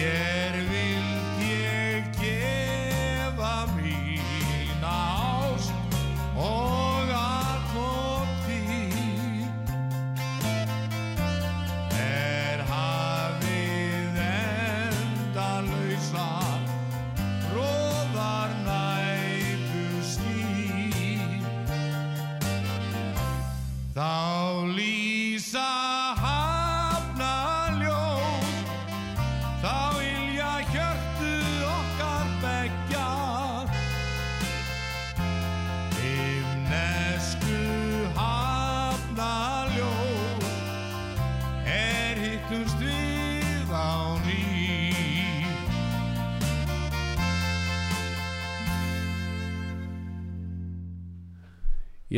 Þér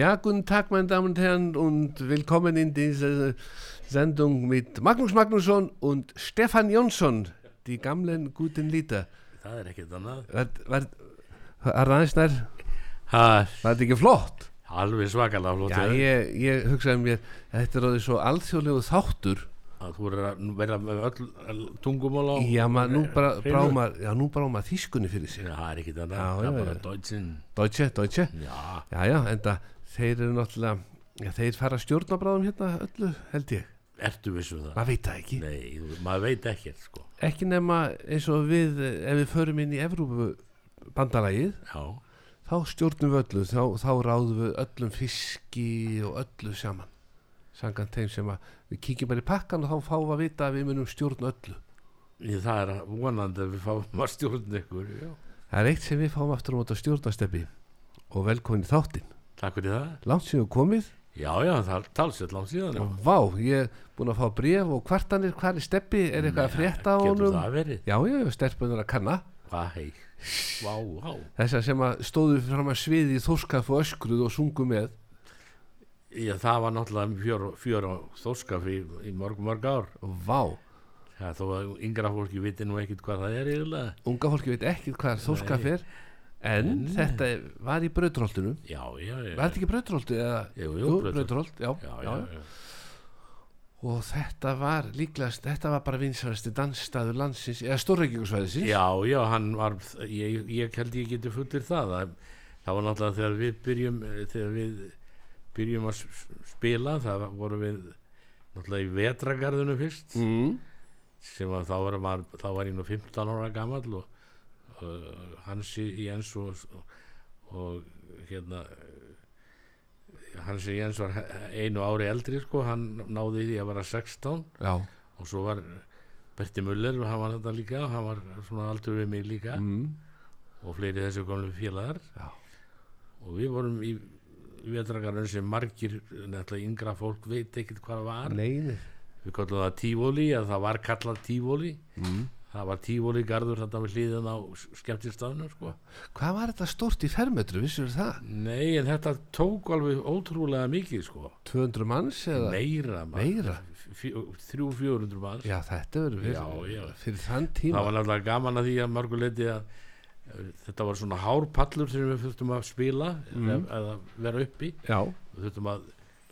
Ja, guten Tag, meine Damen und Herren, und willkommen in dieser Sendung mit Magnus Magnusson und Stefan Jonsson, die gamlen guten Lieder. Það er ekkert annað. Var, var ræðisnær, Ha, var þetta ekki flott? alveg svakalega flott. Já, ég, ég hugsaði mér, að þetta er orðið svo alþjóðlegu þáttur. Að þú er að vera með öll tungumál á. Já, maður, nú bara hreinu. brá maður, já, nú brá maður þýskunni fyrir sig. Já, það er ekkert annað. Já, það já, já. Deutsche, Deutsche. Já, Já, já, enda þeir eru náttúrulega, já, þeir fara stjórnabráðum hérna öllu, held ég. ertu vissum það? Maður veit það ekki. Nei, maður veit ekkert, sko. ekki nema eins og við ef við förum inn í Evrópu bandalagið Já, þá stjórnum við öllu þá, þá ráðum við öllum fiski og öllu saman samkvæmt þeim sem að við kíkjum bara í pakkan og þá fáum við að vita að við munum stjórn öllu Ég, það er vonandi að við fáum að stjórna ykkur. Já. það er eitt sem við fáum aftur á móta stjórnasteppi og velkomin í þáttinn Takk fyrir það. langt við komið Já, já, það talsett langt síðan. já. vá, ég er búin að fá bref og kvartanir hvað er steppi, er eitthvað að frétta á Getur honum það verið? já, já, stelpunar að kanna Hvað, hei? Vá, vá. þessar sem að stóðu fram að sviði í þórskaf og öskruð og sungu með Já, það var náttúrulega fjör, á þórskafi í, í mörg, mörg ár. vá, Já, þó að yngra fólki viti nú ekkit hvað það er eiginlega. unga fólki veit ekki hvað þórskaf er en Nei. þetta var í brautroltinu Já, já, já. var þetta ekki eða Jú, jú, já. og þetta var líklegast þetta var bara vinsarasti dansstaður landsins eða stórreikingursvæðisins Já, já, hann var, ég, ég held ég geti fullir það. Það, það var náttúrulega þegar við byrjum, eh, þegar við byrjum að spila, það voru við náttúrulega í vetragarðinu fyrst, mm. sem að þá var, var, þá var ég nú 15 ára gamall og Hansi Jens og, og hérna, Hansi Jens var einu ári eldri, sko, hann náði því að vera 16 já, og svo var Berti Muller og hann var þetta líka hann var svona aldur við mig líka. Mm. og fleiri þessu komlu félagar. Já. og við vorum í vetragarinn sem margir nefnilega yngra fólk veit ekkert hvað var. Neini við kallum það tífóli að það var kallað tífóli mm. Það var tífóli garður þetta við hlýðin á skemmtistafnu sko. hvað var þetta stort í fermetru, vissur það nei en þetta tók alveg ótrúlega mikið sko. 200 manns eða meira. Meira? Fjó- þrjú fjórundur manns já, þetta verður fyrir, þann tíma það var nefnilega gaman að því að mörguleiti að eh, þetta var svona hárpallur sem við þurftum að spila Mhm. eða, vera uppi já, við þurftum að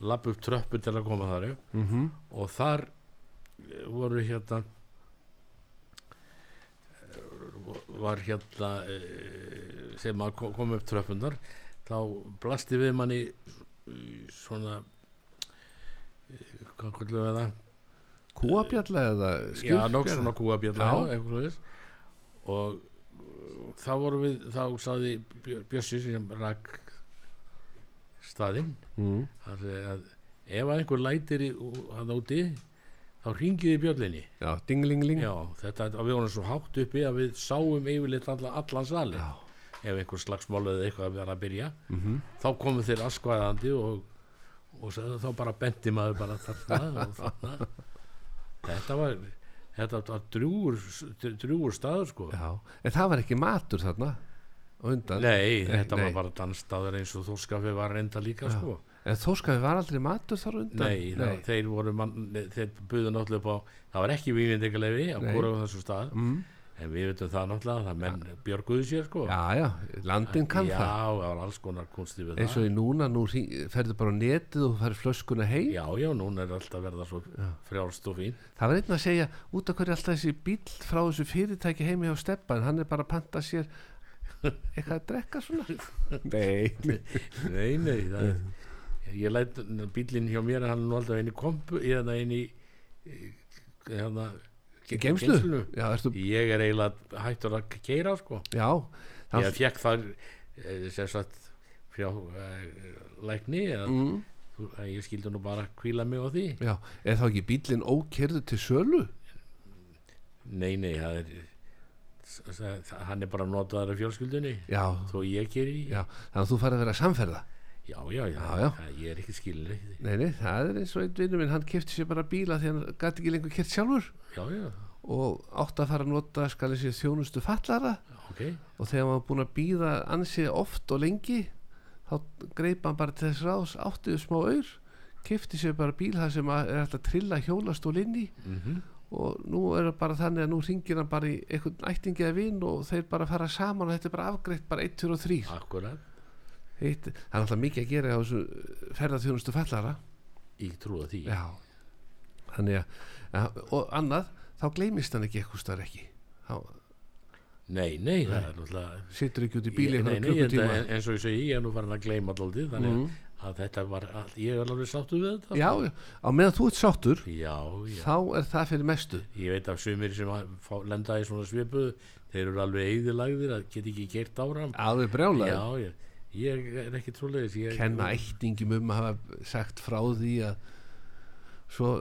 lappa upp tröppur til að koma þar mm og þar voru hérna eh, var hérna þegar maður kom- upp tröppundar þá blasti við manni svona eh, hvað kvöldum við það? Kúabjalla eða já, nokk svona kúabjalla og þá vorum við þá sagði Björ- Bjössi sem rak staðinn mm. að, að ef að einhver lætir í- hann úti þá ringiði björlinni Já, dinglingling já, þetta við vorum svo hátt uppi að við sáum yfirleitt allan, allan sali Já. ef einhver slagsmál eða eitthvað að vera að byrja Mhm. þá komu þeir askvæðandi og, og sagði, þá bara benti maður bara þarna og þarna þetta var þetta var drjúur, drjúur staður sko Já, en það var ekki matur þarna undan Nei, þetta nei. var bara dansstaður eins og þórskafi var reynda líka Já. sko En þóskafi var aldrei matur þar á undan? Nei, það, þeir voru mann, þeir buðu náttúrulega upp á það var ekki vývindingarlefi á Nei. hvora á þessu stað. Mm. en við veitum það náttúrulega, það menn björguðu sér sko. Já, já, landin kann já, það. það var alls konar kunsti við eins það. og í núna, nú hring- ferðu bara á netið og ferðu flöskuna heim. Já, já, núna er alltaf verða svo frjálst og fín Það var einn að segja út af hverju alltaf þessi bíl frá þessu fyrirtæki heimi hjá Steppa en hann er bara að panta sér eitthvað að drekka svona? Nei, Nei, nei, er ég læt bílinn hjá mér hann er nú alltaf í kompu inn í í- hérna geimslu geymslunni. Já, ertu, ég er eiginlega hættur að keira sko. Já það, ég fekk þar eh, sem sagt frá uh, lækni að, mm, að ég skildi nú bara kvíla mig á því. Já, er þá ekki bílinn ókerðu til sölu? nei, nei, það er s- hann er bara notaður af fjölskyldunni. Þó ég keri þannig að þú farið að vera samferða já, já, já, Já, já. Það, ég er ekki skilin ekki Nei, nei, það er eins og einn vinnur minn, hann kefti sér bara bíla því hann gæti ekki lengur kert sjálfur. Já, já, og átti að fara að nota skal þessi þjónustu fallara ok. Og þegar hann var búin að býða ansið oft og lengi þá greip hann bara til þess ráðs áttiðu smá auður kefti sér bara bíl það sem að er alltaf að trilla hjólastól inn í. Mm og nú er það bara þannig að nú ringir hann bara í einhvern ættingi eða vinn og þeir bara fara saman og þetta er bara afgreitt bara 1, 2 og 3 akkurat, Heit, það er alltaf mikið að gera á þessu ferðarþjónustu fallara ég trúa því. Já. Þannig að, að og annað þá gleymist hann ekki eitthvað starf ekki. Þá Nei, nei, það er náttúrulega situr ekki út í bíli nei, nei, þetta, en- eins og ég segi, ég er nú farin að gleyma alltaf þannig Mhm. að þetta var allt, ég er alveg sáttu við þetta. Já, á meðan þú ert sáttur já, þá er það fyrir mestu. Ég veit af sumir sem að fá, lenda í svona svipuðu þeir eru alveg eigðilagðir að geta ekki gert áram alveg brjálega já, ég, er ekki trúlegis ég, kenna ættingum um að hafa sagt frá því að svo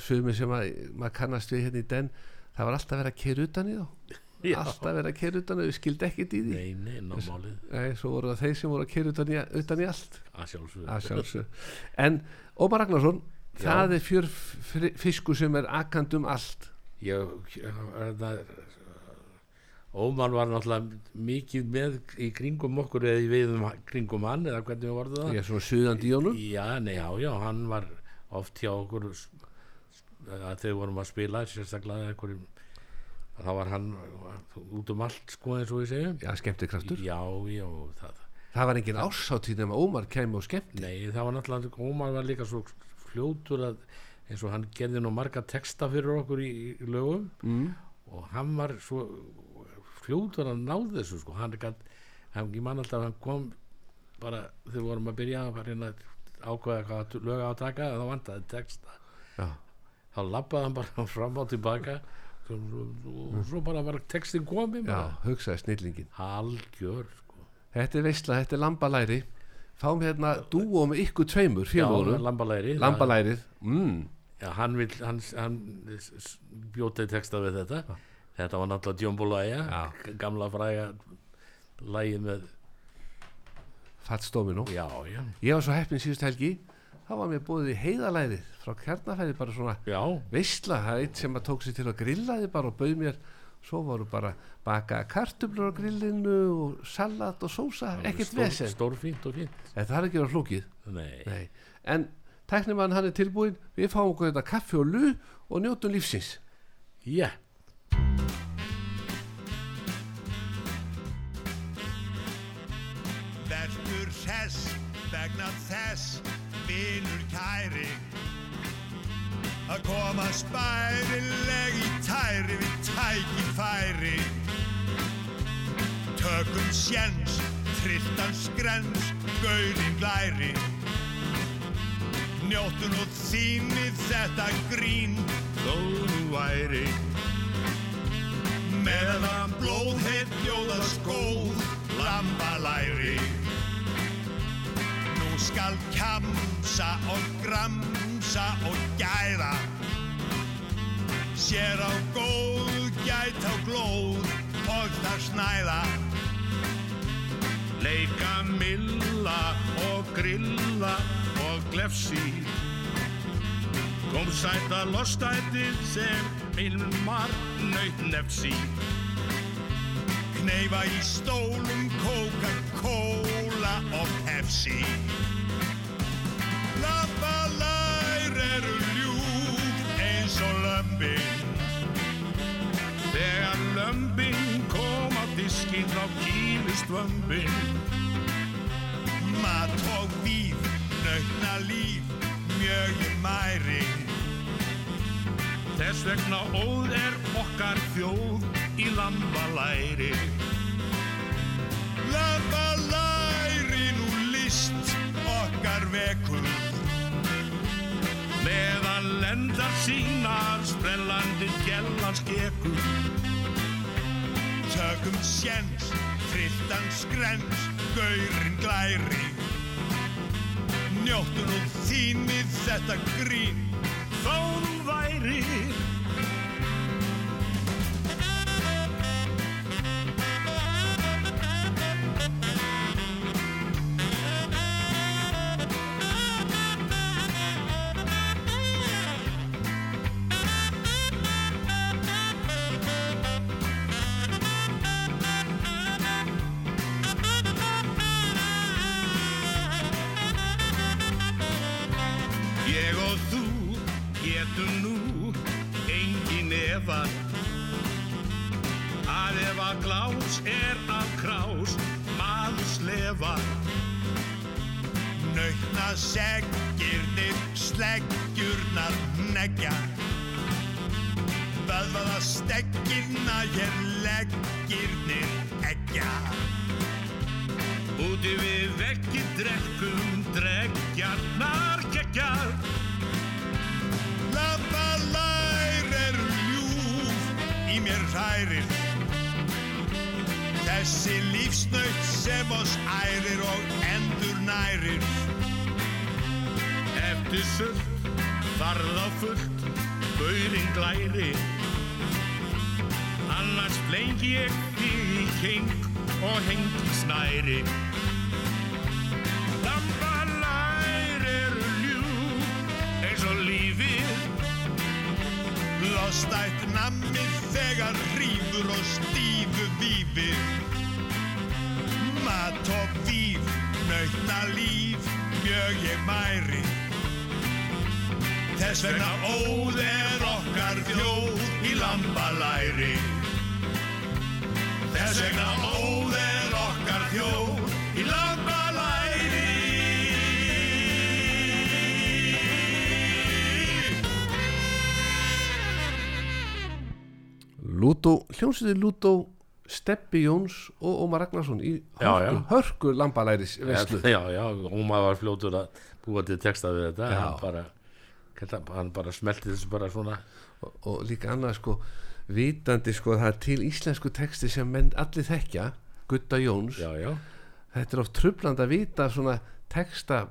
sumir sem að maður kannast við hérna í den það var alltaf verið að keira utan í þá. Já. alltaf verið að keira utan í þau skildi ekkert í því. Nei, nei, námálið Nei, svo voru það þeir sem voru að keira utan í, utan í allt. Að sjálfsög sjálfsög en Ómar Ragnarsson Já. það er fjör fiskur sem er akand um allt. Ég, þetta Óman var náttúrulega mikið með í kringum okkur eða við um kringum hann eða hvernig við vorðum það? Ég er svona suðandi í honum. Já, nei, já, já, hann var oft hjá okkur að þau vorum að spila sérstaklega einhverjum þá var hann út um allt sko eins og við segjum já, skemmti kraftur Já, já, það. Það var engin ásáttíð nema Ómar kæmi og skemmti. Nei, það var náttúrulega, Ómar var líka svo fljótur að eins og hann gerði nú marga texta fyrir okkur í, í lögum. Mm. og hann var svo fljótur að ná þessu sko. Hann, gat, hann ég man alltaf hann kom bara þegar við vorum að byrja að reyna að ákveða hvað lög á að taka þá vantaði texta já, þá lappaði hann bara fram og tilbaka. Og, og svo bara var textin komið já, hugsaði snillingin. Algjör sko. þetta er veistla, þetta er lambalæri. Fáum hérna dúo með ykkur tveimur já, fjölurum, lambalæri. Lambalærið mm. já, hann, hann, hann bjótaði texta við þetta þetta var náttúrulega Djómbulæja gamla fræga lægið með fattstóminu já, já, ég var svo heppin síðust helgi. Þá var mér búið í heiðalærið frá kjarnafæði bara svona já. veistla, það er eitt sem tók sér til að grilla þið bara og bauð mér. Svo voru bara baka kartöflur á grillinu og salat og sósa. Ekkert Stór- vesen, þetta er ekki verið flókið. Nei, Nei. en tæknimann hann er tilbúin við fáum okkur þetta kaffi og lu og njótum lífsins. Já, Verður sess vegna þess vinur kæri að koma spærileg í tæri við tækifæri. Tökum sjens, trilltan skrens, gaurin glæri. Njóttu nú þínið þetta grín þó nú væri. Meðan blóðheit ljóða skóð, lambalæri Nú skal kjamsa og gramsa og gæða Sér á góð, gæt á glóð og það snæða Leika milla og grilla og glefsi. Kom sæta lostætið sem ilmar nöyt nefsi. Kneifa í stólum Coca-Cola og Pepsi kýlist vömbin Mat og víf, nautna líf, mjög mæri. Þess vegna óð er okkar þjóð í lambalæri. Lambalæri nú list okkar vekur. Meðan lendar sínar sprellandi gjellan skekur. Tökum sjens, trilltan skrens, gaurin glæri. Njóttu nú þín við þetta grín. Þó nú væri negja Vöðvaða steggirna hér leggirnir eggja. Úti við veggi drekkum drekjarnar kekkjar Lappalær eru ljúf í mér hrærir. Þessi lífsnaut sem oss ærir og endur nærir. Eftir sult, farð á fullt, bauðin glæri. Annars flengi ég þig í king og hengi snæri. Lambalær eru ljúf eins og lífið. Lostætt nammið þegar rífur og stífu vífið Mat og víf, nautna líf, mjög ég mæri Þess vegna óð er okkar þjóð í lambalæri Þess vegna óð er okkar þjóð í lambalæri Lútó, hljómsveitir Lútó Steppi Jóns og Ómar Ragnarsson í Já, hörku, já. hörku lambalæris veslu Já, já, maður var fljótur að búa til texta við þetta Já. hann bara, hérna, hann bara smelti þessu bara svona. Og, og líka annað sko vitandi sko það er til íslensku texti sem menn allir þekkja Gutta Jóns, Já, já, þetta er oft trubland að vita svona texta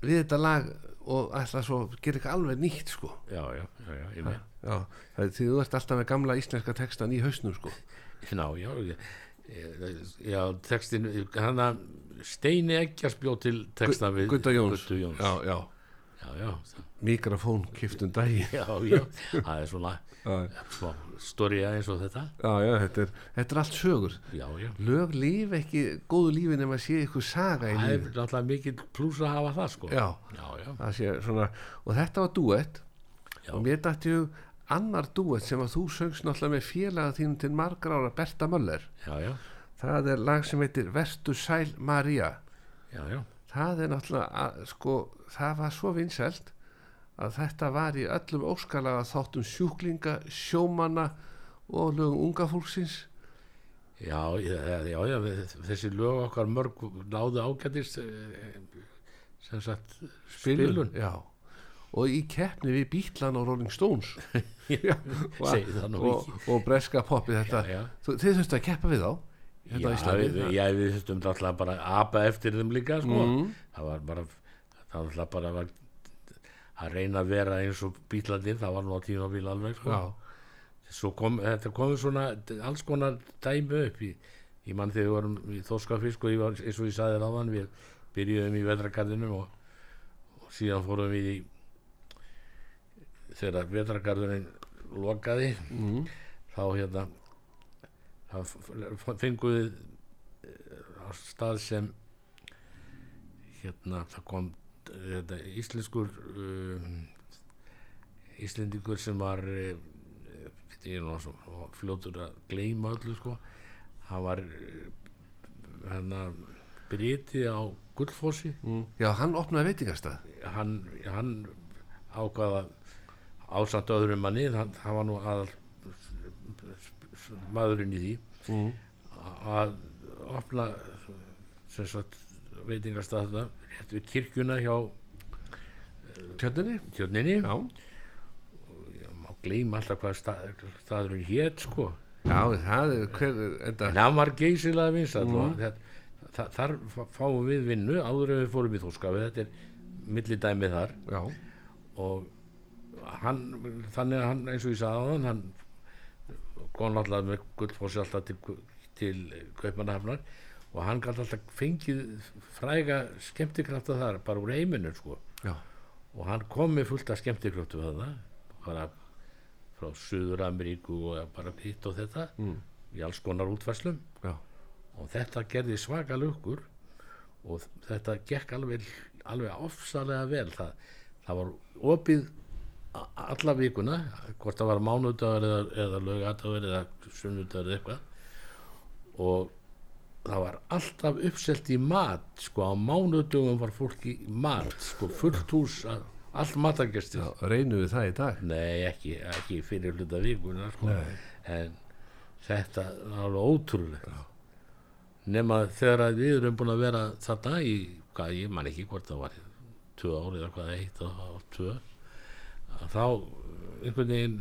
við þetta lag og alltaf svo gera ekki alveg nýtt sko. Já, já, já, já, já, það er því þú ert alltaf með gamla íslenska textan í hausnum sko. Já, já, já, textin, hann að Steini Eggjars bjóð til texta við Gutta Jóns, Jóns. Já, já, já, mikrofón kiftum dagi já, já, það er svona storja eins og þetta. Já, já þetta, er, þetta er allt sögur. Já, já, lög líf ekki góðu lífi nema sé ykkur saga í það er lífi náttúrulega mikil plús að hafa það sko. Já, já, já, það sé svona og þetta var duett Já. og mér dætti hug annar duett sem að þú söngst náttúrulega með félaga þínum til margra ára Berta Möller. Já, já, það er lag sem heitir Vertu sæl Maria já, já, það er náttúrulega að, sko, það var svo vinsælt að þetta var í öllum óskalaga þáttum sjúklinga, sjómanna og lögum unga fólksins Já, já, já, já við, þessi lög okkar mörg náðu ágætist eh, sem sagt spilun já og í keppni við Bítlan og Rolling Stones Já, og, og, og breska poppi þetta Já, já. Þú, þið þurftu að keppa við þá Já, hérna á Íslandi við, já, við þurftum alltaf bara að apa eftir þeim líka sko. Mhm. það var bara það var alltaf bara var, að reyna að vera eins og bílarnir það var nú á tíma bíl alveg sko. svo kom, þetta komið svona alls konar dæmi upp í, í mann þegar við vorum í Þórskafisk og ég var, eins og ég sagði ráðan við byrjuðum í vetrakarðinu og, og síðan fórum við í þegar vetrakarðurinn lokaði mm, þá hérna þá f- fengum við eh, á stað sem hérna það kom þetta, íslenskur um, íslendingur sem var uh, ég er svo fljótur að gleyma öllu sko. Hann var uh, hérna briti á Gullfossi. Mm, já, hann opnaði veitingastað. Hann, hann ákvaða ásamt öðrum manni hann, hann var nú aðal maðurinn í því mm, að opna sem sagt veitingastað þetta rétt við kirkjuna hjá tjörninni? Tjörninni? Já, má gleyma alltaf hvað stað, staðurinn hét sko. Já, það er hver en hann var geysilega það, það, þar fá- fáum við vinnu áður en við fórum í þóskafi þetta er millidæmi þar. Já, og hann þannig að hann eins og ég sagði hann kom náttúrulega með gullfossi alltaf til, til Kaupmannahafnar og hann gæti alltaf fengið fræga skemmtikrafta þar bara úr heiminu sko. Já, og hann kom með fullt af skemmtikraftu bara frá Suður Ameríku og bara hitt og þetta mm, í alls konar útfærslum. Já, og þetta gerði svaka lukur og þetta gekk alveg, alveg ofsalega vel. Það, það var opið alla vikuna hvort það var mánudagur eða, eða lögadagur eða sunnudagur eða eitthvað. Og það var alltaf uppselt í mat sko á mánudugum var fólk í mat sko fullt hús að- allt matargestir já, reynum við það í dag Nei, ekki, ekki fyrir hluta vikuna sko. Nei. en þetta er alveg ótrúlega nema þegar við erum búin að vera þarna í, hvað, ég man ekki hvort það var tvö ári eða hvað eitt og, og tvö að þá einhvern veginn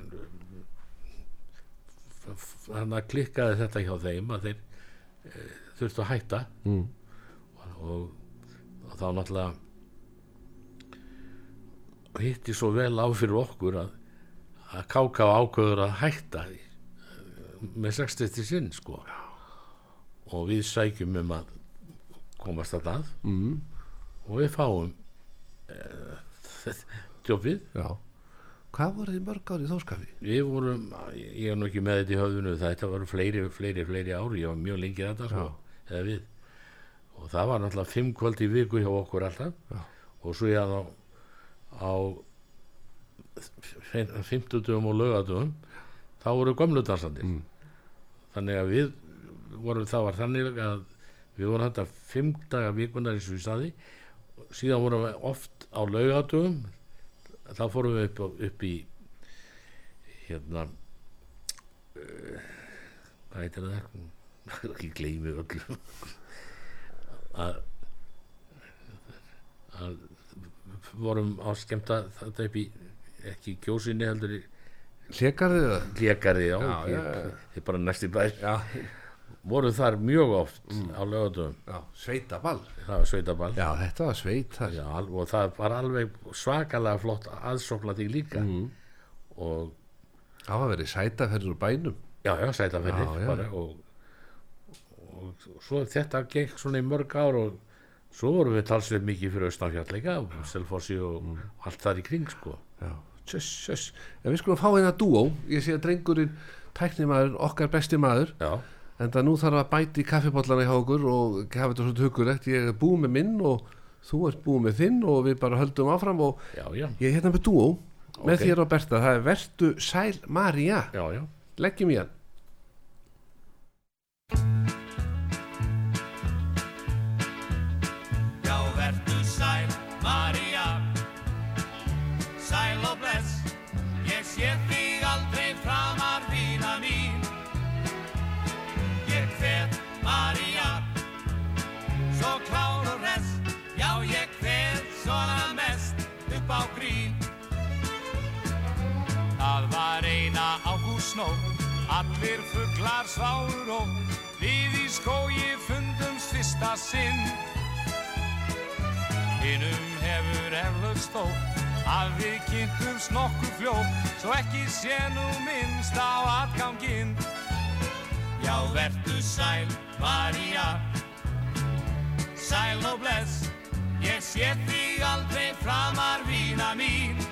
þannig að klikkaði þetta hjá þeim að þeir e, þurftu að hætta. Mm, og, og þá náttúrulega hitti svo vel á fyrir okkur að, að káka ákveður að hætta með 60 sinn sko. Og við sækjum um að komast að. Það mm, og við fáum uh, jobbið já. Hvað voru þið mörg ári í þóskafi? við vorum, ég er nú ekki með þetta í höfðinu þetta voru fleiri, fleiri, fleiri ári ég var mjög lengi þetta sko, eða við. Og það var náttúrulega fimm kvöld í viku hjá okkur alltaf. Já. og svo ég á á fimmtudugum og laugadugum þá voru gömlu dansandi Mm. þannig að við vorum, það var þannig að við vorum þetta fimm daga vikunar eins og við staði síðan vorum við oft á laugadugum þá fórum við upp, upp í hérna uh, hvað heitir það ekki gleymi öllu. Að að vorum á skemmta þetta upp í ekki kjósinni heldur í Hlekarðið það? Lékarði, já, Já, ég, já. ég bara næst í bæ. Já, voru þar mjög oft á lögatum sveitaball. Það var sveitaball. Já, þetta var sveit þar. Já, og það var alveg svakalega flott aðsókla því líka. Mm. og Það var verið sætaferður bænum. Já, já, bara, og, og, svo þetta gekk svona í mörg ár og svo vorum við talsveit mikið fyrir Östanfjallega og Selfossi og allt þar í kring sko. Tjöss, tjöss. En við skulum fá hérna dúó. Ég sé að drengurinn, tæknimaður, okkar besti maður já, En það nú þarf að bæti í kaffibóllana hjá okkur og hafa þetta svolítið hugulegt. Ég er búið með minn og þú ert búið með þinn og við bara höldum áfram og já, já, ég er hérna með dúó með Ok. þér og Berta. Það er Vertu Sæl já. Leggjum í hann. Ágústnótt, allir fuglar sváur og við í skógi fundumst fyrsta sinn. Hinnum hefur eflaust þó að við kynntumst nokkuð fljótt, svo ekki sé nú minnst á atganginn. Já, vertu sæl, María, sæl og bless, ég sé þig aldrei framar vína mín.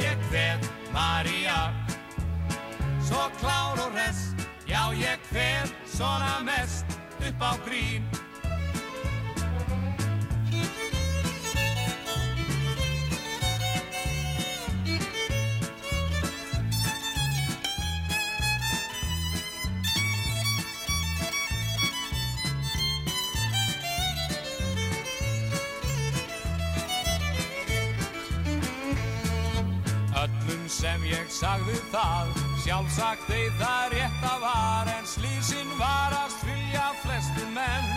Ég hver, María, svo klár og hress, já ég hver svona mest upp á grín. Öllum sem ég sagði það, sjálfsagt þeir það rétta var, en slísin varast fylgja flestu menn.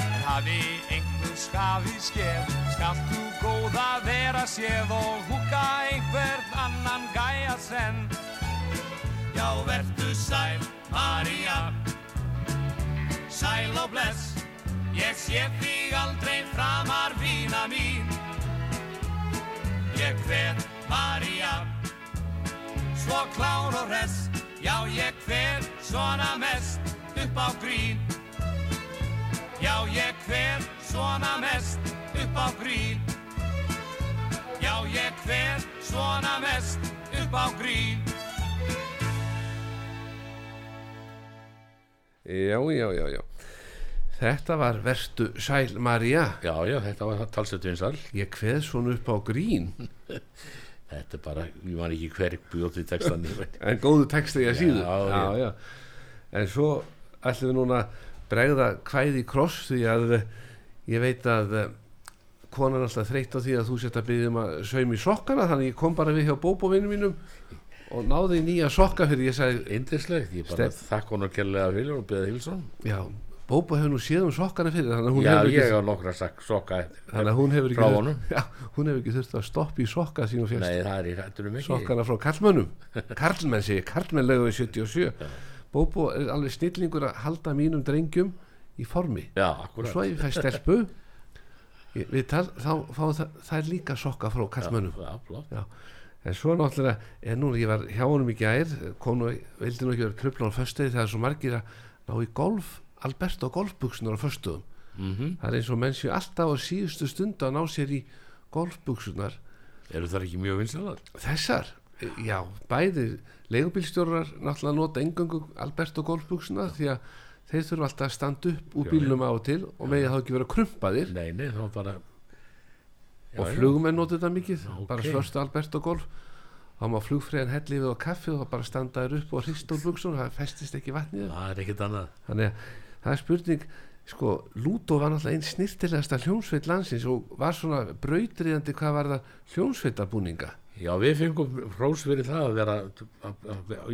En hafi einhver skafi skeð, skalt þú góða vera séð og húka einhvern annan gæja senn. Já, vertu sæl, María, sæl og bless, ég sé þig aldrei framar vína mín. Ég hver, María, svo klár og hress, já ég hver svona mest upp á grín. Já ég hver svona mest upp á grín. Já ég hver svona mest upp á grín. Já, já, já, já. Þetta var verstu sæl María. Já, já, þetta var talsett vinsal Ég kveð svona upp á grín. Þetta er bara, ég man ekki hver bjóti textan En góðu texti ég síðu. Já, já, já. En svo ætlum við núna bregða kvæði í kross því að eh, ég veit að eh, konan alltaf þreytt á því að þú sett að byggja um að saum í sokkana þannig ég kom bara við hjá bóbóvinum mínum og náði nýja sokka fyrir ég sagði, Indislegt, ég bara þakk honum kærlega fyrir og beða Hilsson já, bóbó hefur nú séð um sokkana fyrir Já, ég á nokkra sak, soka þannig að hún hefur ekki já, hún hefur ekki þurft að stoppa í sokka sín og fjast Nei, það er í hættunum ekki sokkana frá karlmönnum. Karlmenn segi, karlmenn lögu í 77 Bóbó er alveg snillingur að halda mínum drengjum í formi. Já, og akkurat. svo ef ég fæ stelpu. Tal, þá fá það, það er líka sokka frá karlmönnum. Já, flott. En svo náttúrulega er núna, ég var hjá honum í gær kom nú, vildi nú ekki vera tröfla á föstudegi það er svo margir að ná í golf Alberto golfbuksunar á föstuðum mm það er eins og menn séu alltaf á síðustu stund að ná sér í golfbuksunar Eru það ekki mjög vinsalar? þessar, já, bæði leigubílstjórar náttúrulega nota engöngu Alberto golfbuksuna því að þeir þurfa alltaf að standa upp úr Já, bílnum á og til og megið þá ekki vera krumpaðir. Nei, nei, þá bara Já, og já. flugmenn nota þetta mikið. Já, bara svörstu Alberto golf. Þá má flugfræðin helli við á kaffi og þá bara standa þér upp og hrist úr buksun það festist ekki vatnið Það er ekkert annað. Þannig að það er spurning sko, Lútó var náttúrulega einn snirtilegasta hljónsveit landsins og var svona brautriðandi hvað var það hljónsveitabúninga Já, við fengum hrós fyrir það að vera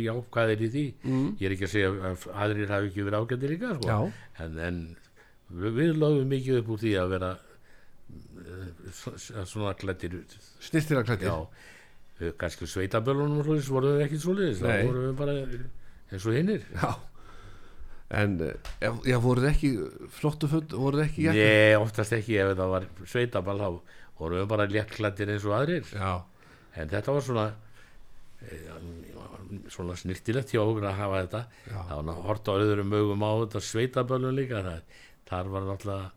jákvæðir í því? Mm. Ég er ekki að segja að aðrir hafi ekki verið ágættir líka sko. en, en við, við lögum mikið upp úr því að vera svo- svona klættir snirtilega klættir Já, uh, kannski vorum við ekki svoleiðis Nei. þá vorum við bara eins og hinnir Já En eh, já, voruð ekki flottu föld, voruð ekki jakka? Nei, oftast ekki ef það var sveitaball þá vorum við bara léttklættir eins og aðrir. Já, en þetta var svona eh, svona snirtilegt hjá okkur að hafa þetta. Já, það var hort á öðrum mögum á þetta sveitaböllum líka það, þar var náttúrulega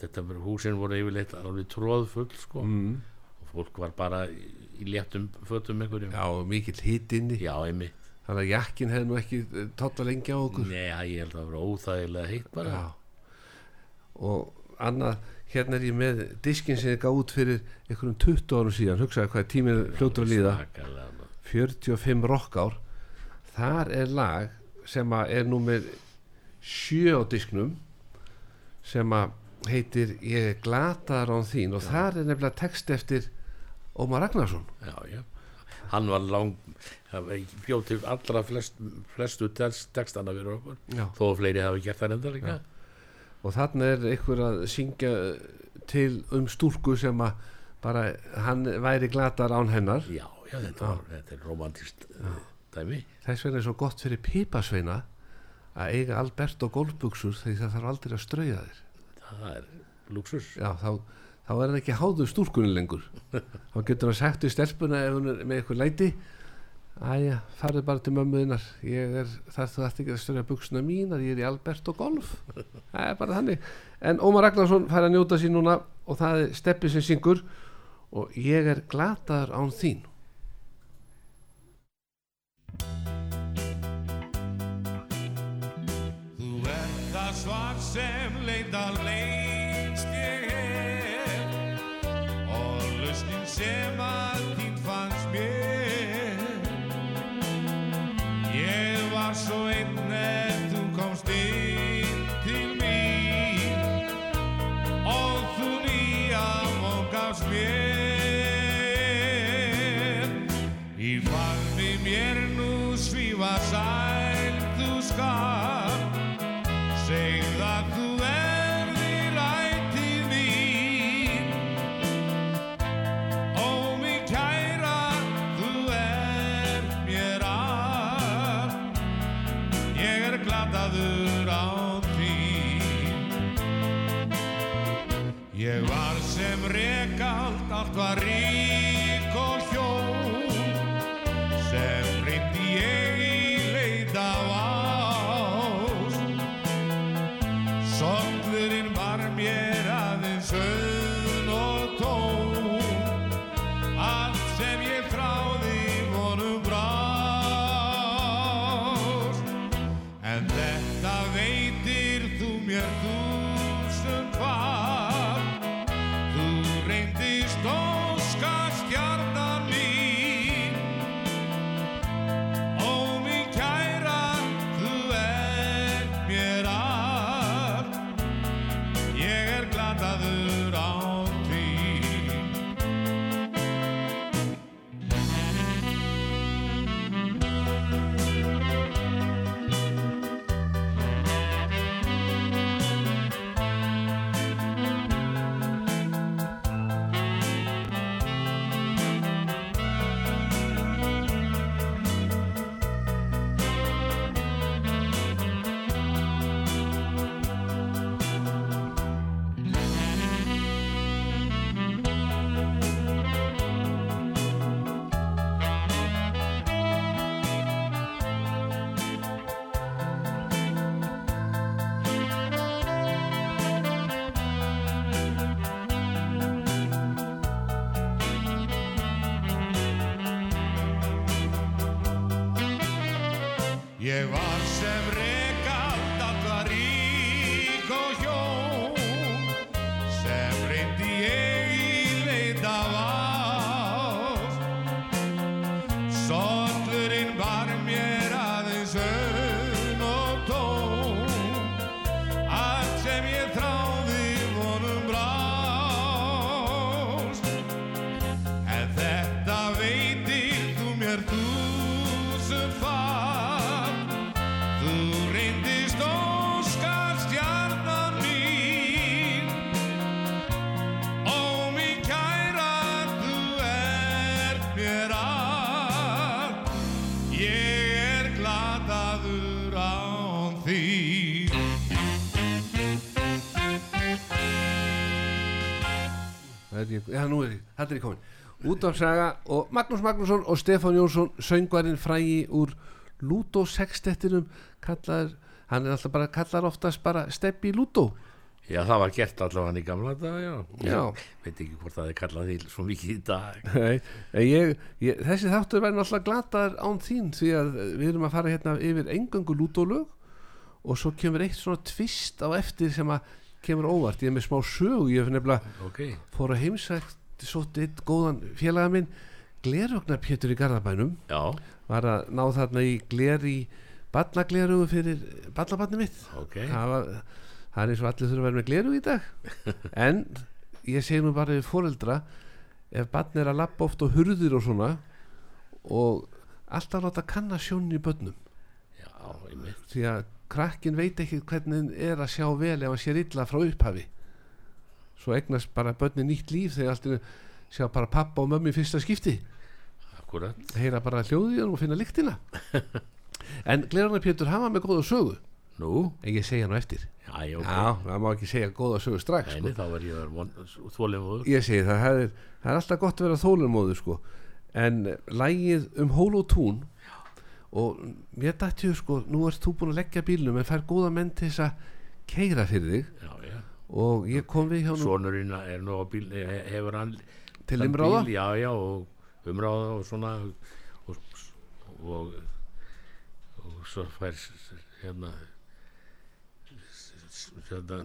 þetta húsin voru yfirleitt alveg tróðfull sko. Mm, og fólk var bara í, í léttum fötum einhverjum. Já mikill hitt inni. Já einmitt, Þannig að jakkin hefði nú ekki totta lengi á okkur. Nei ég held að það var óþægilega heitt bara. Já. Og annað, hérna er ég með diskin sem ég gaf út fyrir einhverjum 20 árum síðan. Hugsaði hvað tíminn fljótur að líða. Svakalega, maður. 45 rockár. Þar er lag sem er númer 7 á disknum sem að heitir Ég glataðar án þín. Og þar er nefnilega text eftir Ómar Ragnarsson. Já, já hann var lang bjóð til allra flest, flestu text- textana fyrir okkur. Já. þó að fleiri hafi gert það enda líka. Og þarna er einhver að syngja til um stúlku sem að bara hann væri glatar án hennar. Já, já, þetta, var, þetta er romantist uh, dæmi. Þess vegna er svo gott fyrir pipasveina að eiga Alberto golfbuksur því það þarf aldrei að strauja þér það er luxus já, þá, þá er hann ekki háðu stúrkunni lengur. Þá getur hann sagt við stelpuna ef hún er með eitthvað læti Æja, farið bara til mömmuðinnar ég er, það þú ætti ekki að stöðja buksuna mínar, ég er í Alberto Golf. Það er bara þannig. En Ómar Ragnarsson fær að njóta sín núna og það er steppi sem syngur og ég er glataður án þín og Ég var sem rekald, Það ég, nú er ég, þetta er ég komin Útvarsaga og Magnús Magnússon og Stefán Jónsson söngvarinn frægi úr Lúdó sextettinum kallaður, hann er alltaf bara kallar oftast bara steppi Lúdó já, það var gert allavega í gamla dag já. Já. veit ekki hvort það er kallað því svo mikið í dag Nei, ég, ég, þessi þáttur væri náttúrulega glataður án þín því að við erum að fara hérna yfir engöngu lúdólög og svo kemur eitt svona tvist á eftir sem að kemur óvart, ég er með smá sög ég hef nefnilega ok, fór að heimsækt sótt eitt góðan félaga minn glerugnar Pétur í Garðabænum. Já, var að ná þarna í gler í barnaglerugu fyrir barnabarni mitt. Ok. Það, var, það er eins og allir þurfa að vera með gleru í dag. En ég segi nú bara við foreldra ef barn er að lappa oft og hurðir og svona og alltaf láta kanna sjónin í börnum. Já, því að krakkin veit ekki hvernig er að sjá vel ef hann sér illa frá upphafi. Svo eignast bara börnin nýtt líf þegar allt er sjá bara pappa og mömmi fyrsta skipti. Akkurat heyra bara hljóðið og finna lyktina. En Glerarnar Pétur hafa með góða sögu. Nú, en ég segja nú eftir. Já, já, það má ekki segja góða sögu strax Nei, sko. þá var ég þólimóður ég segi það, það er, það er alltaf gott að vera þólumóður sko. en lægið um hól og tún og mér dætti ég sko nú ert þú búin að leggja bílnum en fær góða menn til þess að keira fyrir þig. Já, já. Og ég kom við hjá nú Sonurinn er nú á bíl he- hefur hann til umráða? bíl, já, já, og umráða og svona og, og, og svo fær hérna s- hérna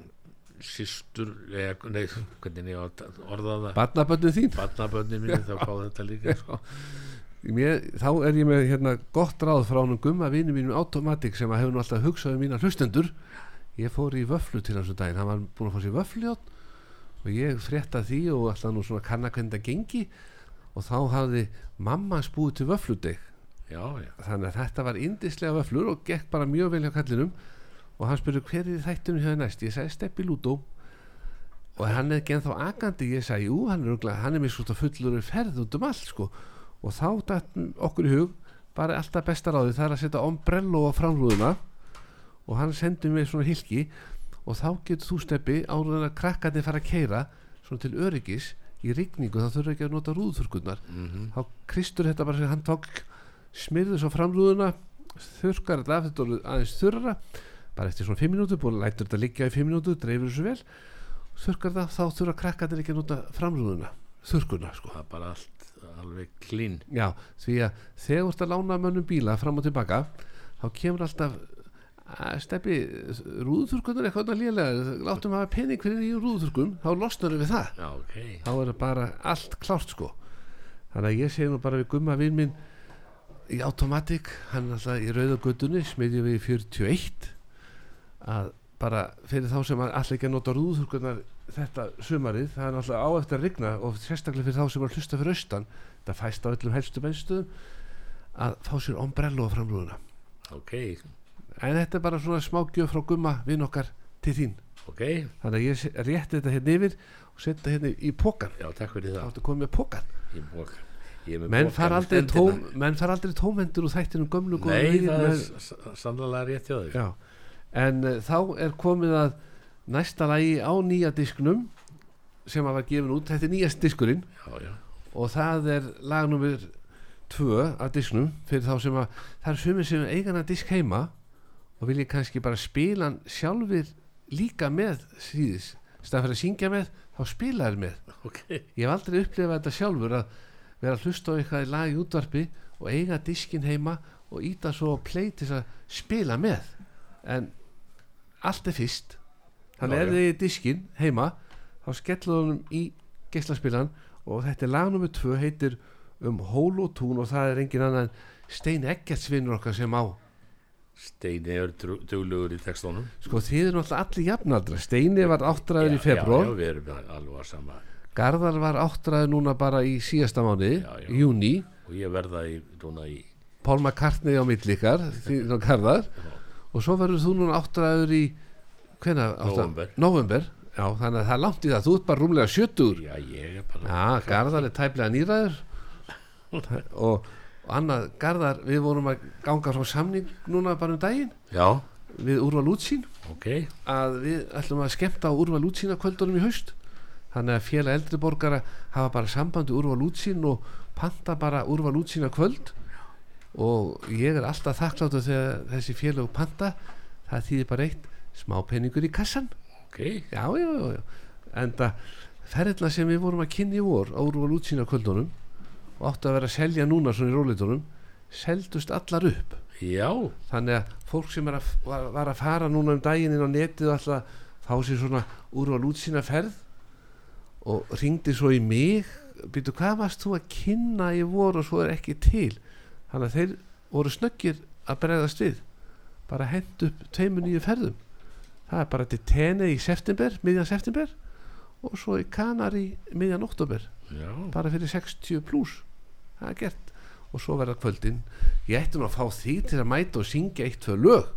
systur eða, nei, hvernig ég á að orða það? Barnaböndin þín. Barnabönni mín þá fá þetta líka sko. Mér, þá er ég með hérna, gott ráð frá hann gumma vini mínum Automatic sem að hefur nú alltaf hugsað um mína hlustendur. Ég fór í vöflu til hans um daginn. Hann var búin að fá sér vöfljótt og ég frétta því og alltaf nú svona kanna hvernig það gengi. Og þá hafði mamma spúið til vöfludeg þannig að þetta var indislega vöflur og gekk bara mjög vel hjá kallinum og hann spurði hver er þættunum hjá þér næst? Ég sagði Steppi Lúdó. Og hann er ekki ennþá agandi ég sagði jú, hann er, hann er mér svona fullur ferð út um allt sko og þá datt okkur í hug bara alltaf besta ráði það er að setja ombrello á framrúðuna. Og hann sendi mér svona hilki og þá getur þú Steppi en að krakkarnir fara að keira svona til öryggis í rigningu þá þurfa ekki að nota rúðþurkurnar mm þá kristur þetta bara hann tók smyrði svo framrúðuna þurkar þetta af þetta aðeins þurra bara eftir svona 5 minútur búin að lætur þetta liggja í 5 minútur, dreifur þessu vel. Þurkar það, þá þurfa krakkarnir ekki að nota framrúðuna, þurkuna sko. Það er bara allt alveg klín já, því að þegar þú ert að lána mönnum bíla fram og tilbaka þá kemur alltaf að steppi rúðuþurkunar eitthvað lélega láttum hafa pening fyrir í rúðuþurkum þá losnar við það. Já, ok, þá er það bara allt klárt sko. Þannig að ég segi nú bara við gumma vinn minn í Automatic hann er alltaf í rauðagötunni smiðjum við í 41 að bara fyrir þá sem allir ekki að nota rúðurkurnar þetta sumarið það er alltaf á eftir að rigna og sérstaklega fyrir þá sem er að hlusta fyrir austan. Það fæst á öllum helstu benstuðum að fá sér ombrello á framrúðuna. Ok. En þetta er bara svona smá gjöf frá gumma vinn okkar til þín. Ok, þannig að ég rétti þetta hérna yfir og setja hérna í pókan já, takk fyrir þá það. Ertu komið með pókan menn í aldrei, tóm, menn fara aldrei tómendur úr þættinum gömlu nei, það er sannlega rétt hjá já. en uh, þá er komið að næsta lagi á nýja disknum sem að var gefin út. Þetta er nýjast diskurinn. Já, já, og það er lagnumir 2 af disknum fyrir þá sem að það er sumir sem eigana disk heima og vilja kannski bara spila hann sjálfur líka með síðis. Stað fyrir að syngja með þá spila þér með. Ok. Ég hef aldrei upplifað þetta sjálfur að vera að hlusta á eitthvað í lag í útvarpi og eiga diskin heima og íta svo play til þess að spila með. En allt er fyrst þannig Já, ef já. þið er diskin heima þá skellu honum í geislaspilan og þetta er lag nummer 2 heitir um hól og það er engin annan Stein Eggertsvinnur okkar sem á Steini er duglegur í textónum sko þið eru náttúrulega allir jafnaldra Steini var áttræður í já, februar já, við erum alveg að sama Garðar var áttræður núna bara í síðasta mánuði Já, já. í júni og ég verða í, núna í Paul McCartney á millikar og Garðar og svo verður þú núna áttræður í. November, já þannig að það er langt í það. Þú ert bara rúmlega sjötur já, ég er bara Já, Garðar er tæplega nýræður. Og, og annað Garðar, við vorum að ganga frá samning núna bara um daginn. Já, við Úrval Útsín ok, að við ætlum að skemmta á Úrval Útsína kvöldunum í haust. Þannig að félag eldri borgara hafa bara sambandi Úrval Útsín og panta bara Úrval Útsína kvöld. Og ég er alltaf þakkláttu þegar þessi félag panta. Það þýðir bara eitt smá peningur í kassan ok. Já, já, já, já. en það ferðina sem við vorum að kynni í vor á Úrval Útsína kvöldunum og áttu að vera að selja núna svona í róleitunum seldust allar upp. Já, þannig að fólk sem að, var, var að fara núna um daginn inn á netið alltaf fá sér svona úrval út sína ferð og ringdi svo í mig býtu hvað varst þú að kynna í vor og svo er ekki til? Þannig að þeir voru snöggir að bregðast við. Bara hend upp tveimu nýju ferðum það er bara til tene í september miðjan september og svo í Kanari miðjan oktober já. Bara fyrir 60 pluss það er gert. Og svo verða kvöldin. Ég ætti nú að fá því til að mæta og syngja eitt tvö lög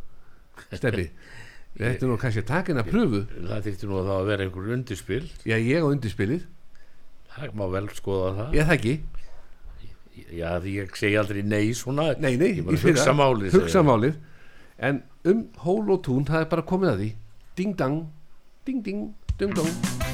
Steffi við ættum nú kannski að taka hennar pröfu. Það þykti nú að það að vera einhver undirspil. Já ég á undirspilið. Það má vel skoða það. Ég það ekki, já, því ég segi aldrei nei svona. Nei, nei, ég bara í fyrra. hugsa málið hugsa málið. En um hól og tún það er bara komið að því ding dang, ding ding dung dong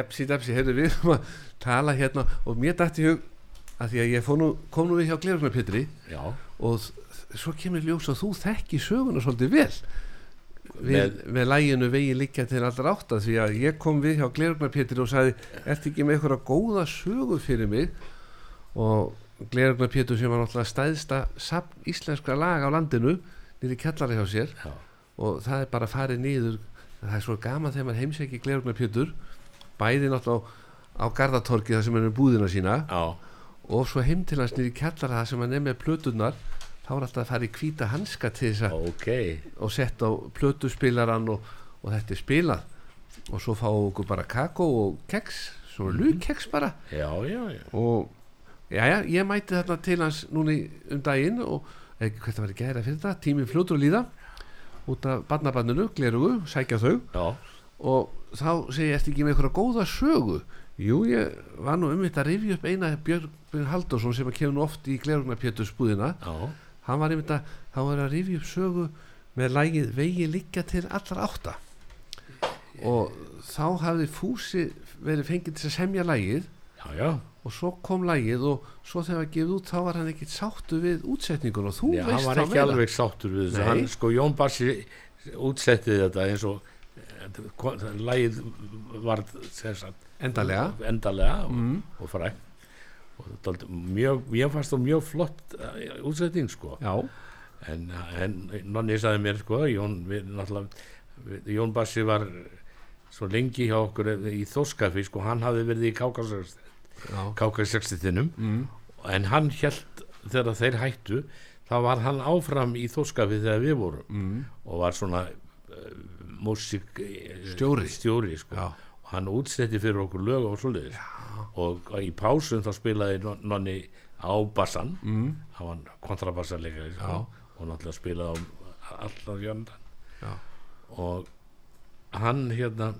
Jepsi, depsi, heyrðu við erum að tala hérna og mér dætti hug að því að ég nú, kom nú við hjá Glerugnar Pétri já, og svo kemur ljós að þú þekki söguna svolítið vel. Við, Með- með læginu vegi liggja til allra átta því að ég kom við hjá Glerugnar Pétri og sagði ertu ekki með eitthvað góða sögu fyrir mig? Og Glerugnar Pétur sem var náttúrulega stæðsta safn íslenskra lag á landinu nýri kjallari hjá sér já, og það er bara farið niður það er svo gaman þegar maður heimsækir Glerugnar Pétur bæði náttúrulega á, Garðatorki þar sem hann er búðina sína já, og svo heim til hans nýri kjallara það sem hann er með plötunar þá er alltaf að fara í hvíta hanska til þess að ok. og sett á plötuspilaran og, og þetta er spilað. Og svo fáum við bara kakó og keks svona lúkeks bara. Já, já, já, og já, ég mæti þarna til hans núna í- um daginn og ekki hvert að vera gæra fyrir þetta tíminn fljótur að líða. Út af barnabanninu, glerugu, sækja þau. Já, og þá segi ég eftir ekki með einhverja góða sögu? Jú, ég var nú um þetta að rifja upp eina Björn Halldórsson sem kemur nú oft í glerunarpjötus búðina já, hann var einmitt að, þá var að rifja upp sögu með lægið vegi liggja til allra átta. Og þá hafði Fúsi verið fengið til að semja lægið já, já. og svo kom lægið og svo þegar það var gefið út þá var hann ekkit sáttu við útsetningun og þú Já, hann veist var þá ekki meira. alveg sáttur við þessu. Hann, sko, Jón Bassi útsettið þetta eins og eh, lagið var endalega endalega og, mm. og frækt og mjög, ég fannst það mjög flott uh, útsetting sko. Já, en, en nonni sagði mér sko Jón, Jón Bassi var svo lengi hjá okkur í Þóskafi sko, hann hafði verið í KK60-tinum mm. en hann held þegar þeir hættu þá var hann áfram í Þóskafi þegar við vorum. Mm. og var svona músík eh, Stjóri. sko. og hann útsetti fyrir okkur lög og svoleiðis. Og í pásum þá spilaði non- nonni á bassan mm. hann var kontrabassanleikari sko, og náttúrulega spilaði á allan jöndan og hann hérna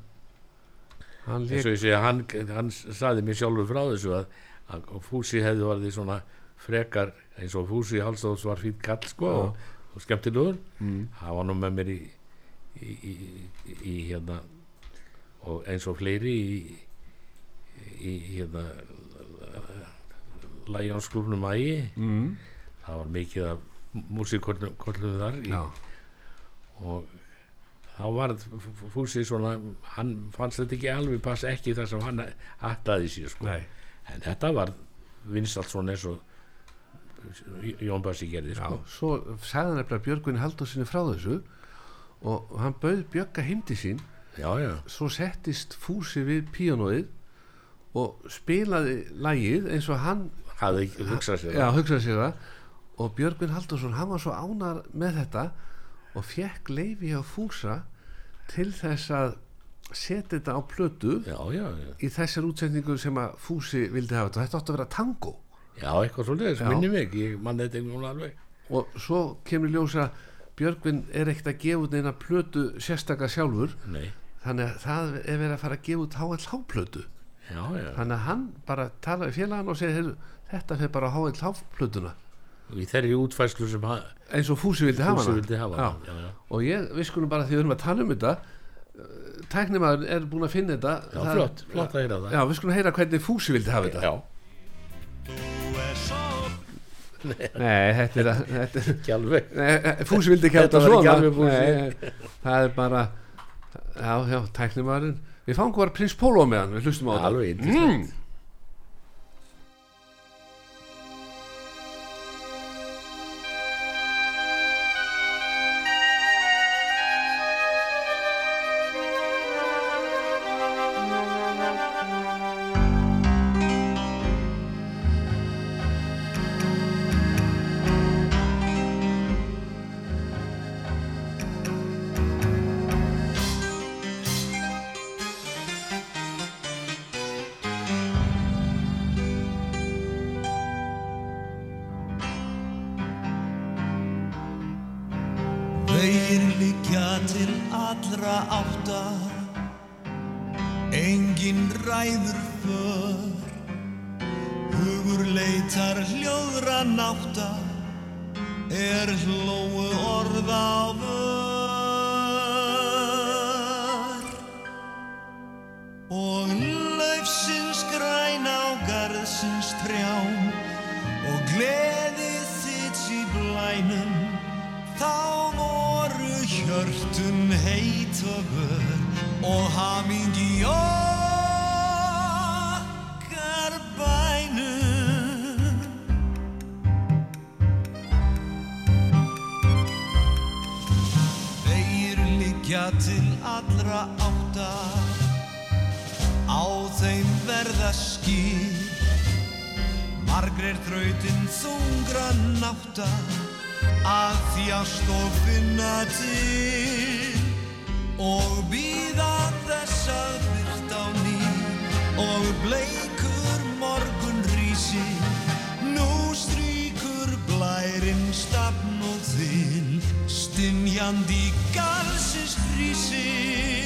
hann segja, hann, hann saði mér sjálfur frá þessu að, að Fúsi hefði varðið svona frekar eins og Fúsi Hallstóðs var fýtt kall sko og, og skemmtilegur. Mm. hann var nú með mér í í, í, í, hérna og eins og fleiri í, í hérna Læjónsklubnum ægi Mm. það var mikið af músikkvöldum þar í, Já. og þá var Fúsi svona hann fannst þetta ekki alveg passa ekki þar sem hann hattaði sér sko. En þetta var vinstalt svona eins og Jón Bassi gerði Já, sko. svo sagði hann nefnilega Björgvin Haldursinni frá þessu og hann bauð Björga heimdi sín. Já, já, svo settist Fúsi við píanóið og spilaði lægið eins og hann hafði ekki hugsað sér já, það. hugsaði sér og Björgvin Haldursson, hann var svo ánar með þetta og fekk leifi á Fúsa til þess að setja þetta á plötu já, já, já, í þessar útsendingu sem að Fúsi vildi hafa þetta, þetta átti að vera tango. Já, eitthvað svo leiðis, Já. minni mig ég mann þetta ekki núna alveg. Og svo kemur í ljós að Björgvin er ekkert að gefa út neina plötu sérstakka sjálfur. Nei, þannig að það er verið að fara að gefa út HLH plötu. Já, já, þannig að hann bara talaði félagann og segir "Heyrðu, þetta fyrir bara á HLH plötuna. Og í þeirri útfæslu sem eins og Fúsi vildi hafa vildi hafa Já. já, já. og ég, við skulum bara því við erum að tala um þetta tæknimaður er búin að finna þetta. Flott, flott að heyra það. Já, við skulum heyra hvernig Fúsi vildi hafa þetta nei, þetta er, þetta er ekki alveg. Nei, Fúsi vildi ekki Þetta þetta ekki svona. Nei, það er bara já, já, tæknimaðurinn. Við fáum hvað prins Pólo með hann, við hlustum á þetta. alveg yndislegt. Átta. Engin ræður aan die is griezen.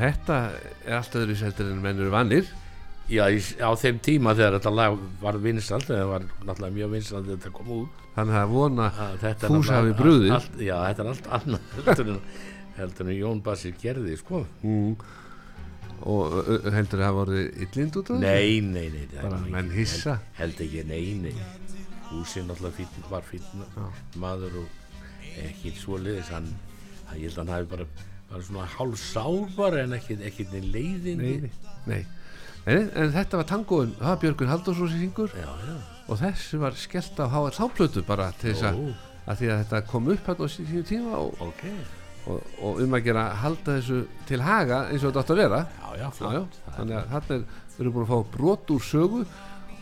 Þetta er allt öðru seldur en menn eru vannir já, í, á þeim tíma þegar þetta lag var vinsalt það var náttúrulega mjög vinsalt þegar þetta kom út þannig að vona að brugðið. allt, já, þetta er allt annað heldur en, heldur en Jón Bassi gerði sko. mm. og heldur það hafa orðið illind út af þessu? nei, nei, nei það Bara menn hissa. held, held ekki, nei, nei Húsi náttúrulega fín, var fín maður og ekki svoleiðis hann ég held að hann hafi bara bara svona hálf sábar en ekki, ekki leiðin nei, nei, nei. En, en þetta var tangóin, það var Björgun Halldórsson sem syngur. Já, já, og þessu var skellt á HL-plötu bara til þess að, að því að þetta kom upp hérna á sí- sínu tíma og, ok. og, og um að gera halda þessu til haga eins og þetta átt að vera. Já, flott. Þannig að þarna er, við erum búin að fá brot úr sögu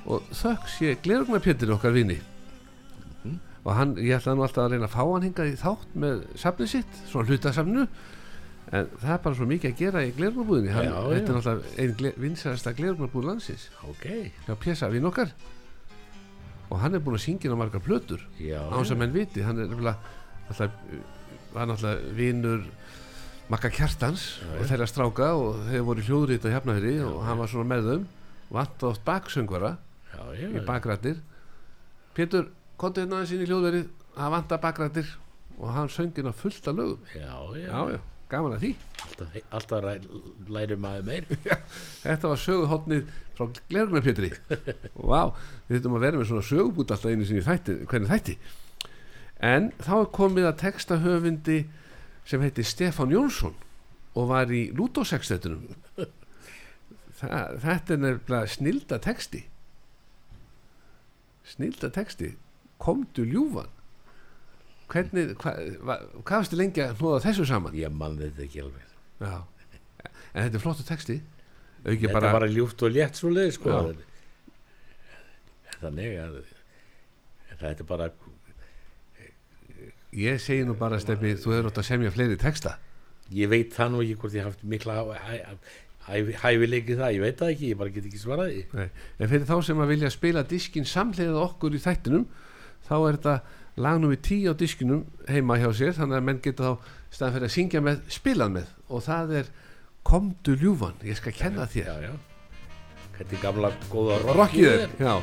og þökk sé glerugna okkar vini. Og hann, ég ætlaði nú alltaf að reyna að fá hann hingað í þátt með safnið sitt, svona hlutasafnu en það er bara svo mikið að gera í glerugnabúðinni Já, þetta er náttúrulega einn vinsarasta glerugnabúð landsins. Ok, hjá Pjessa vinn okkar. Og hann er búin að syngja á margar plötur. Á þess að menn viti, hann er náttúrulega vinur Makka Kjartans Já, og þeirra stráka og þeir voru hljóðrít á Hjafnafyrir og hann var svona með þeim. Vant átt baksöngvara já, já, í bakrættir Pétur, konti hérna inn í hljóðverið. Það vanta bakrættir og hann söngin á fullt af lögum. Já, já, gaman að því. Alltaf, alltaf ræ, læri maður meir. Þetta var söguhotnið frá Glergnar Pétri. Og vá, við þurfum að vera með svona sögubút alltaf einu sinni þætti, hvernig þætti. En þá er komið að textahöfundi sem heiti Stefán Jónsson og var í Lúdósextetunum þetta er nefnilega snilda texti. Snilda texti. Komdu ljúfan hvernig, hvað hva, hvað varstu lengi að hnóða þessu saman ég mann þetta ekki alveg Já. en þetta er flottu texti þetta bara, er bara ljúft og létt svo leið sko. Þannig að þetta er bara ég segi nú bara Stefni, þú hefur átt að semja fleiri texta ég veit það nú ekki hvort ég haft mikla hæfileiki það, ég veit það ekki ég bara get ekki svarað því Nei. en fyrir þá sem að vilja spila diskin samlega okkur í þættinum þá er þetta lagnum við tíu á diskinum heima hjá sér þannig að menn geta þá staðan fyrir að syngja með spilað með. Og það er Komdu ljúfan, ég skal kenna þér. Já, já. þetta er gamla góða Rokkið þér, já.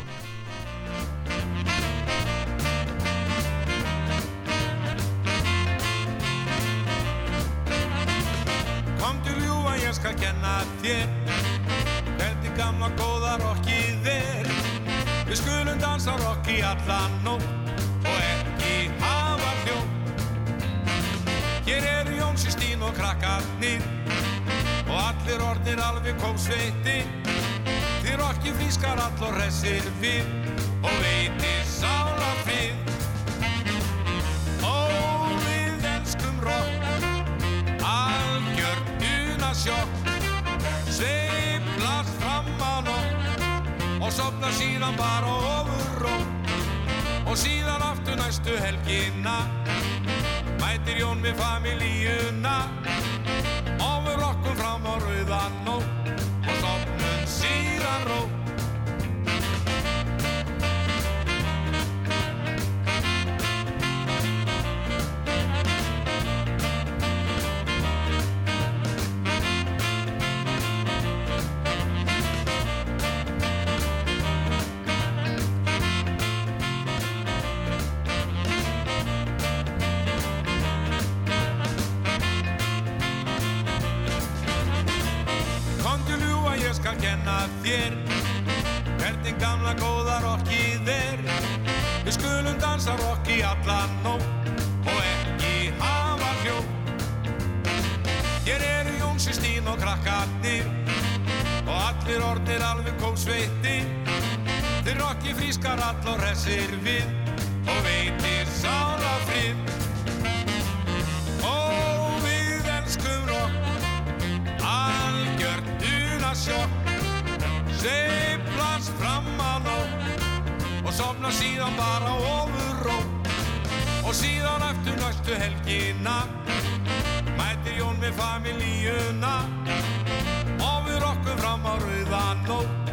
Komdu ljúfa, ég skal kenna þér Hvernig gamla góða rokkið er. Við skulum dansa rokk í allan nótt Hér eru Jónsi Stín og krakkarnir Og allir orðnir alveg kom sveiti Því rokki frískar all og resir við Og veitir sála frið. Ó, við elskum rokk algjör unasjokk sveiflast fram á nótt og sopna síðan bara ofur og síðan aftur næstu helgina mætir Jón með familíuna og við rokkum fram á rauðan nótt þér. Hvernig gamla góða rokkið er Við skulum dansa rokk í allan nótt Og ekki hafa hljó Hér eru Jónsi Stín og krakkarnir Og allir orðnir alveg kom sveiti Þeir rokki frískar all og hressir við Og veitir sála frið. Ó, við elskum rokk algjört unasjokk og sofna síðan bara ofur ró og síðan eftir næstu helgina. Mætir Jón með familíuna og við rokkum fram á rauðan nótt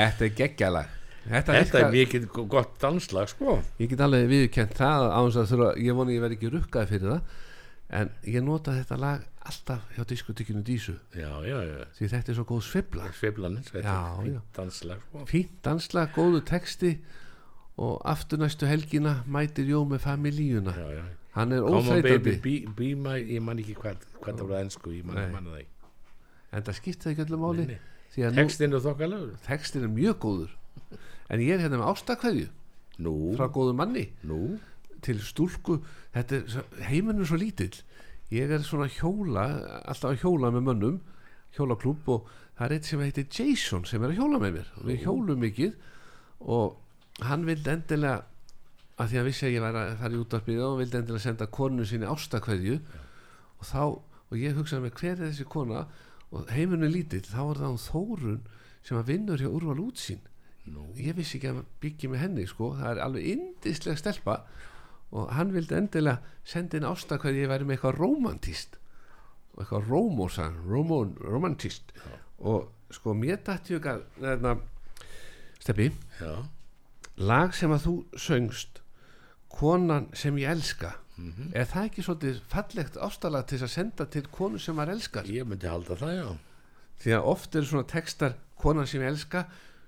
Þetta er geggjalag Þetta, Þetta er mikið go- gott danslag sko. Ég get alveg viðkent það á þess að þurfa, ég vona ég verði ekki rukkaði fyrir það en ég nota þetta lag alltaf hjá diskotekinu Dísu. Já, já, já. Því þetta er svo góð svibla Sveiflanins, þetta Já, er já. fínt danslag sko. Fínt danslag, góðu texti og aftur næstu helgina mætir Jó með familíuna Já, já. Hann er Come on óþreytandi baby, be, be my Ég man ekki hvað, hvað það var ennsku Ég man, Nei. man það ekki. En það skipta ekki öllu máli. Nei, nei. Textin er þokkalegur textin er mjög góður. En ég er hérna með ástakveðju Nú, frá góðu manni. Nú. Til stúlku. Er, heiminn er svo lítill. Ég er svona að hjóla alltaf að hjóla með mönnum hjólaklúb og það er eitt sem heitir Jason sem er að hjóla með mér. Og við hjólum mikið og hann vildi endilega að því að hann vissi að ég væri að fara í útvarpið og hann vildi endilega senda konu sinni ástakveðju. Og þá, og ég hugsaði með hver er þessi kona? og heiminn er lítill þá er það hún Þórun sem að vinnur hjá Úrval útsýn. Nú, ég vissi ekki að byggja með henni sko. það er alveg indislega stelpa og hann vildi endilega senda inn ásta hvað ég væri með eitthvað romantíst og eitthvað rómósa romón, romantíst og sko mér dætti ég að neðna, Steppi, já. Lag sem að þú söngst konan sem ég elska Mhm. er það ekki svolítið fallegt ástalag til að senda til konu sem maður elskar? Ég myndi halda það, já. Því að oft eru svona textar konan sem ég elska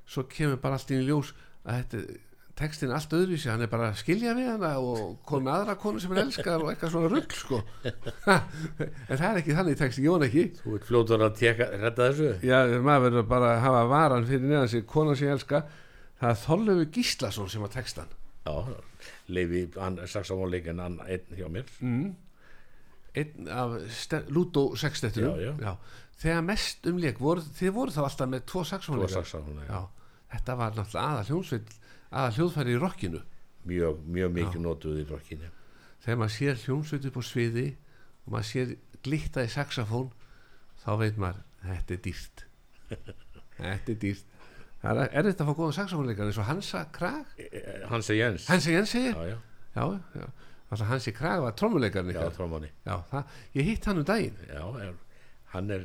svo kemur bara allt í ljós að þetta textin er allt öðruvísi, hann er bara að skilja við hana og með aðra konu sem hann elskar og eitthvað svona rugg sko. En það er ekki þannig text, ég vona ekki. Þú ert fljótur að teka, redda þessu. Já, maður verður bara að hafa varan fyrir neðan sig, konan sem ég elska. Það er Þorlöfu Gíslason sem að textan Já, leifi hann saxofónleikin hann einn hjá mér. Mm. einn af Ludo sextettunum Já, já. þegar mest umleik voru, þið voru þá alltaf með tvo saxofónleika þetta var náttúrulega aða hljónsveit aða hljóðfæri í rockinu. Mjög, mjög mikið notuð í rockinu. Þegar maður sér hljónsveit upp á sviði og maður sér glitta í saxofón þá veit maður þetta er dýrt. Þetta er dýrt það er, er þetta að fá góðan saxofónleikar eins og Hansa Krag. Hansi Jens. Hansi Jensi, já, Já, já, já, Hansi Krag var það, ég hitt hann um daginn. Já, er, hann er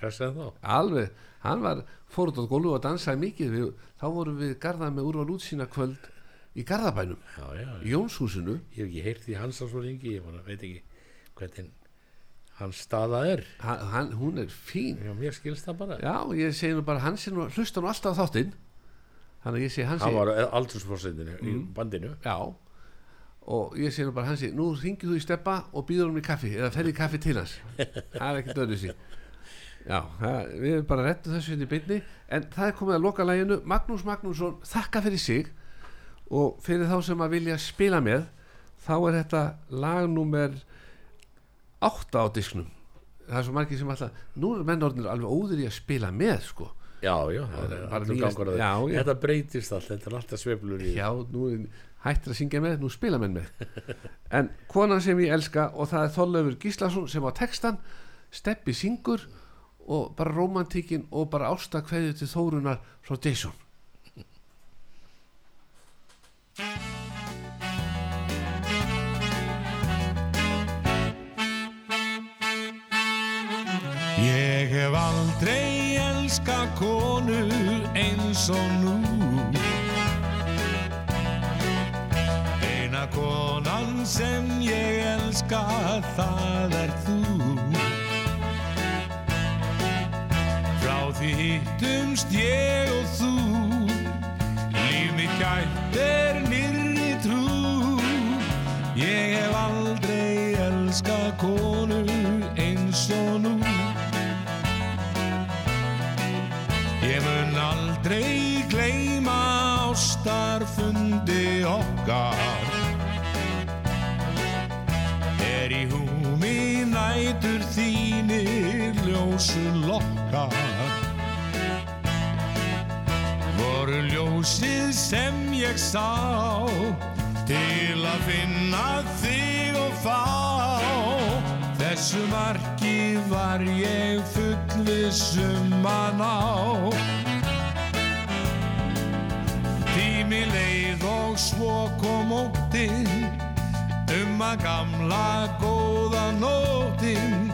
hressað þá. Alveg, hann var fór út á gólu og dansaði mikið. Við, þá vorum við garðað með úrval útsýna kvöld í garðabænum, í Jónshúsinu. Ég hef ekki heyrt því hans á svo lengi Ég veit ekki hvernig hans staða er. Hann, hann, hún er fín. Já, mér skilst það bara. Já, ég segi nú bara, hann sé nú hlusta nú alltaf þáttinn. Þannig að ég segi hann Hann var aldursforsendinu í bandinu. Já, og ég segi nú bara hann sé, nú ringið þú í steppa og býður hann í kaffi, eða ferði í kaffi til hans. Það er ekki döðu sí já, það, við bara rettum þessu hérna í beinni. En það er komið að loka læginu Magnús Magnússon, þakka fyrir sig. Og fyrir þá sem að vilja spila með þá er þetta lagnúmer 8 á disknum það er svo margir sem alltaf nú er mennorðinir alveg óður í að spila með sko. Já, já, það er allur gangur að já, já. Þetta breytist allt, þetta er alltaf sveiflur í já, nú er hættir að syngja með nú spila menn með. En konan sem ég elska og það er Þorleifur Gíslason sem á textan steppi syngur og bara romantíkin og bara ástakveðju til Þórunar frá Jason hef aldrei elska konu eins og nú. Eina konan sem ég elska það er þú. Frá því hittumst ég og ljósið sem ég sá Til að finna þig og fá. Þessu marki var ég fullvissum að ná. Tími leið og svo kom óttinn Um að gamla góða nóttin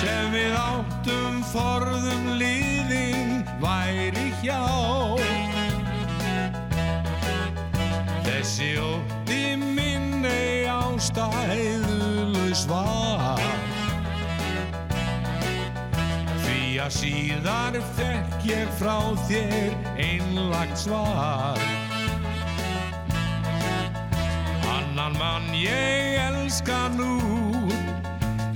Sem við áttum forðum líðin væri hjá Þessi ótti minn ei ástæðuleg svar Því að síðar fekk ég frá þér einlagt svar. Annan mann ég elska nú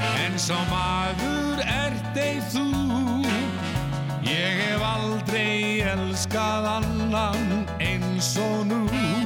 En sá maður ert ei þú. Ég hef aldrei elskað annan eins og nú